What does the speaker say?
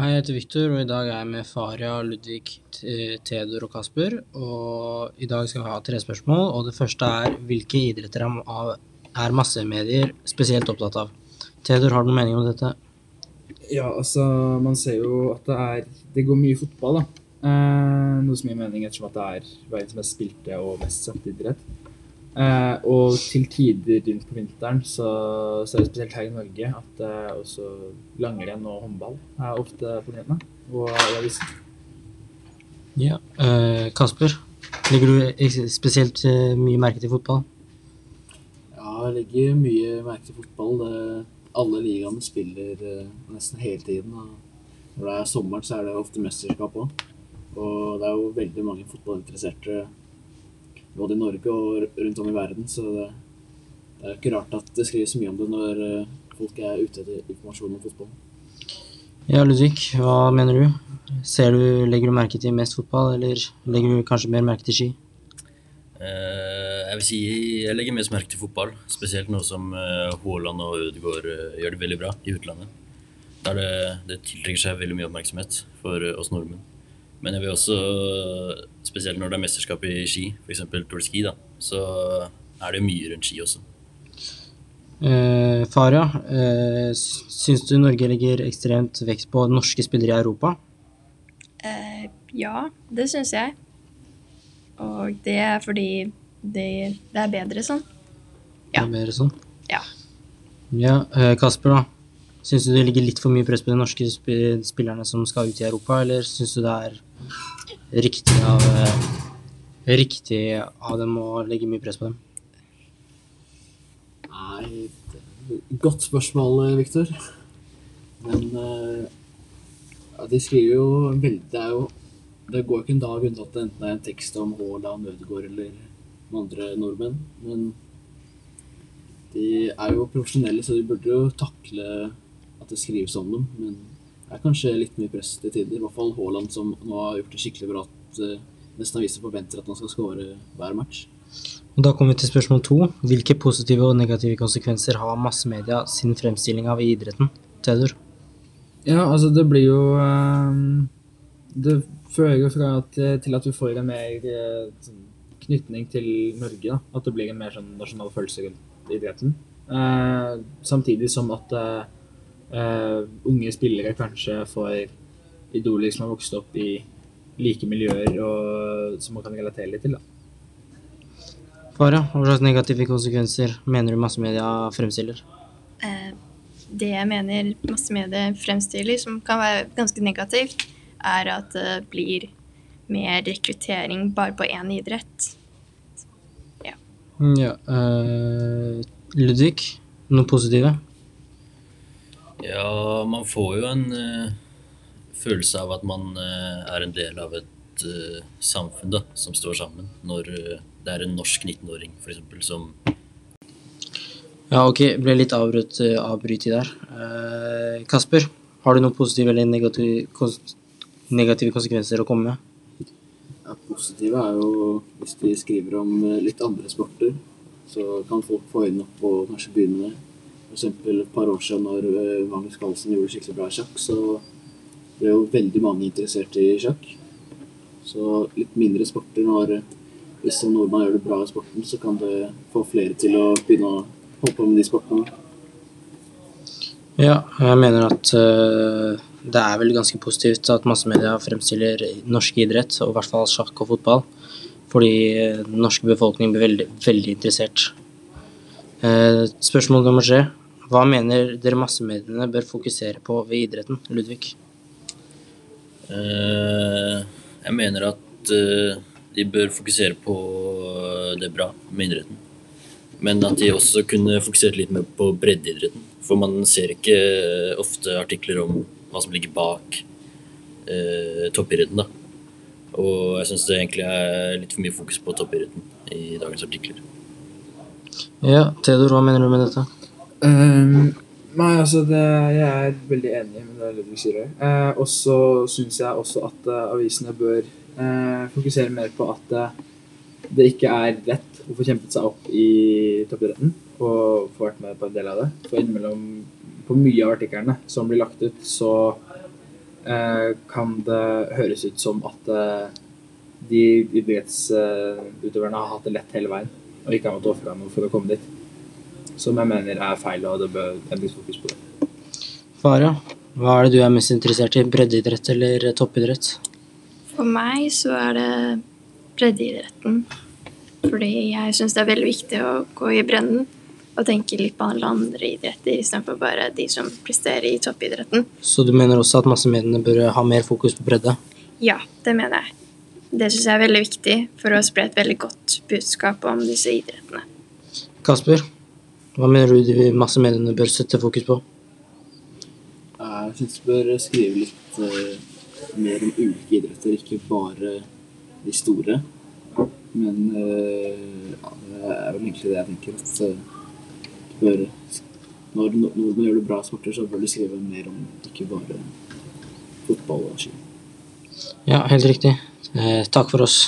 Hei, jeg heter Viktor, og i dag er jeg med Faria, Ludvig, Tedor og Kasper. Og i dag skal vi ha tre spørsmål, og det første er hvilke idretter er er massemedier spesielt opptatt av? Theodor, har du noen mening om dette? Ja, altså, man ser jo at det er Det går mye fotball, da. Eh, noe som gir mening ettersom at det er verdens mest spilte og mest sette idrett. Eh, og til tider rundt på vinteren så, så er det spesielt her i Norge at eh, også langrenn og håndball er ofte på nyhetene. Og avisen. Ja. Eh, Kasper, legger du spesielt eh, mye merke til fotball? Ja, jeg legger mye merke til fotball. Det, alle ligaene spiller eh, nesten hele tiden. Og når det er sommeren, så er det ofte mesterskap òg. Og det er jo veldig mange fotballinteresserte både i Norge og rundt om i verden, så det, det er jo ikke rart at det skrives mye om det når eh, folk er ute etter informasjon om fotball. Ja, Ludvig, hva mener du? Ser du, legger du merke til mest fotball, eller legger du kanskje mer merke til ski? Eh, jeg vil si jeg legger mest merke til fotball, spesielt nå som eh, Haaland og Ødegaard gjør det veldig bra i utlandet. Der det, det tiltrekker seg veldig mye oppmerksomhet for oss nordmenn. Men jeg vil også, spesielt når det er mesterskap i ski, f.eks. Tour de Ski, da, så er det mye rundt ski også. Eh, Faria, eh, syns du Norge legger ekstremt vekt på norske spillere i Europa? Eh, ja, det syns jeg. Og det er fordi det, det er bedre sånn. Ja. Det er bedre sånn? Ja. Ja, eh, Kasper, da. Syns du det ligger litt for mye press på de norske sp spillerne som skal ut i Europa, eller syns du det er riktig av, eh, riktig av dem å legge mye press på dem? Nei, godt spørsmål, Viktor. Men eh, ja, de skriver jo veldig Det er jo Det går ikke en dag unna at det enten er en tekst om Haaland, Ødegaard eller andre nordmenn. Men de er jo profesjonelle, så de burde jo takle at det skrives om dem. Men det er kanskje litt mye press til tider. I hvert fall Haaland, som nå har gjort det skikkelig bra. At eh, nesten aviser forventer at han skal skåre hver match. Og Da kommer vi til spørsmål to. Hvilke positive og negative konsekvenser har massemedia sin fremstilling av i idretten? Theodor? Ja, altså det blir jo ehm, Det fører jo fra at, til at vi får en mer eh, sånn, knytning til Norge. Da. At det blir en mer sånn nasjonal følelse rundt idretten. Eh, samtidig som at eh, eh, unge spillere kanskje får idoler som har vokst opp i like miljøer og som man kan relatere litt til. Da. Farah, hva slags negative konsekvenser mener du massemedia fremstiller? Uh, det jeg mener massemedier fremstiller, som kan være ganske negativt, er at det blir mer rekruttering bare på én idrett. Ja, eh, Ludvig, noe positive? Ja, man får jo en uh, følelse av at man uh, er en del av et uh, samfunn da, som står sammen, når det er en norsk 19-åring f.eks. som Ja, ok, ble litt avbrutt, avbryt i der. Eh, Kasper, har du noen positive eller negative, kons negative konsekvenser å komme med? Ja, positive er jo hvis de skriver om litt andre sporter, så kan folk få øynene opp og kanskje begynne med eksempel et par år siden når eh, Magnus Carlsen gjorde skikkelig bra sjakk, så ble jo veldig mange interessert i sjakk. Så litt mindre sporter når hvis en nordmann gjør det bra i sporten, så kan det få flere til å begynne å holde på med de sportene. Ja, jeg mener at uh, det er vel ganske positivt at massemedia fremstiller norsk idrett, og i hvert fall sjakk og fotball, fordi eh, den norske befolkning blir veldig, veldig interessert. Uh, spørsmål nummer tre. Hva mener dere massemediene bør fokusere på ved idretten, Ludvig? Eh, jeg mener at eh, de bør fokusere på det bra med idretten. Men at de også kunne fokusert litt mer på breddeidretten. For man ser ikke eh, ofte artikler om hva som ligger bak eh, toppidretten. da. Og jeg syns det egentlig er litt for mye fokus på toppidretten i dagens artikler. Ja, Theodor, hva mener du med dette? Ehm, nei, altså det, Jeg er veldig enig med det Ludvig sier. Eh, og så syns jeg også at uh, avisene bør uh, fokusere mer på at det ikke er lett å få kjempet seg opp i toppidretten og få vært med på en del av det. For innimellom på mye av artiklene som blir lagt ut, så kan det høres ut som at de idrettsutøverne har hatt det lett hele veien og ikke har måttet ofre noe for å komme dit. Som jeg mener er feil, og det bør endres fokus på det. Farah, hva er det du er mest interessert i? Breddeidrett eller toppidrett? For meg så er det breddeidretten. Fordi jeg syns det er veldig viktig å gå i bredden og tenke litt på alle andre idretter istedenfor bare de som presterer i toppidretten. Så du mener også at massemediene bør ha mer fokus på bredde? Ja, det mener jeg. Det syns jeg er veldig viktig for å spre et veldig godt budskap om disse idrettene. Kasper, hva mener du de masse mediene bør sette fokus på? Jeg syns vi bør skrive litt uh, mer om ulike idretter, ikke bare de store. Men uh, ja, det er vel egentlig det jeg tenker. At eh, bør, når nordmenn gjør det bra sporter, så bør du skrive mer om ikke bare fotball og ski. Ja, helt riktig. Eh, takk for oss.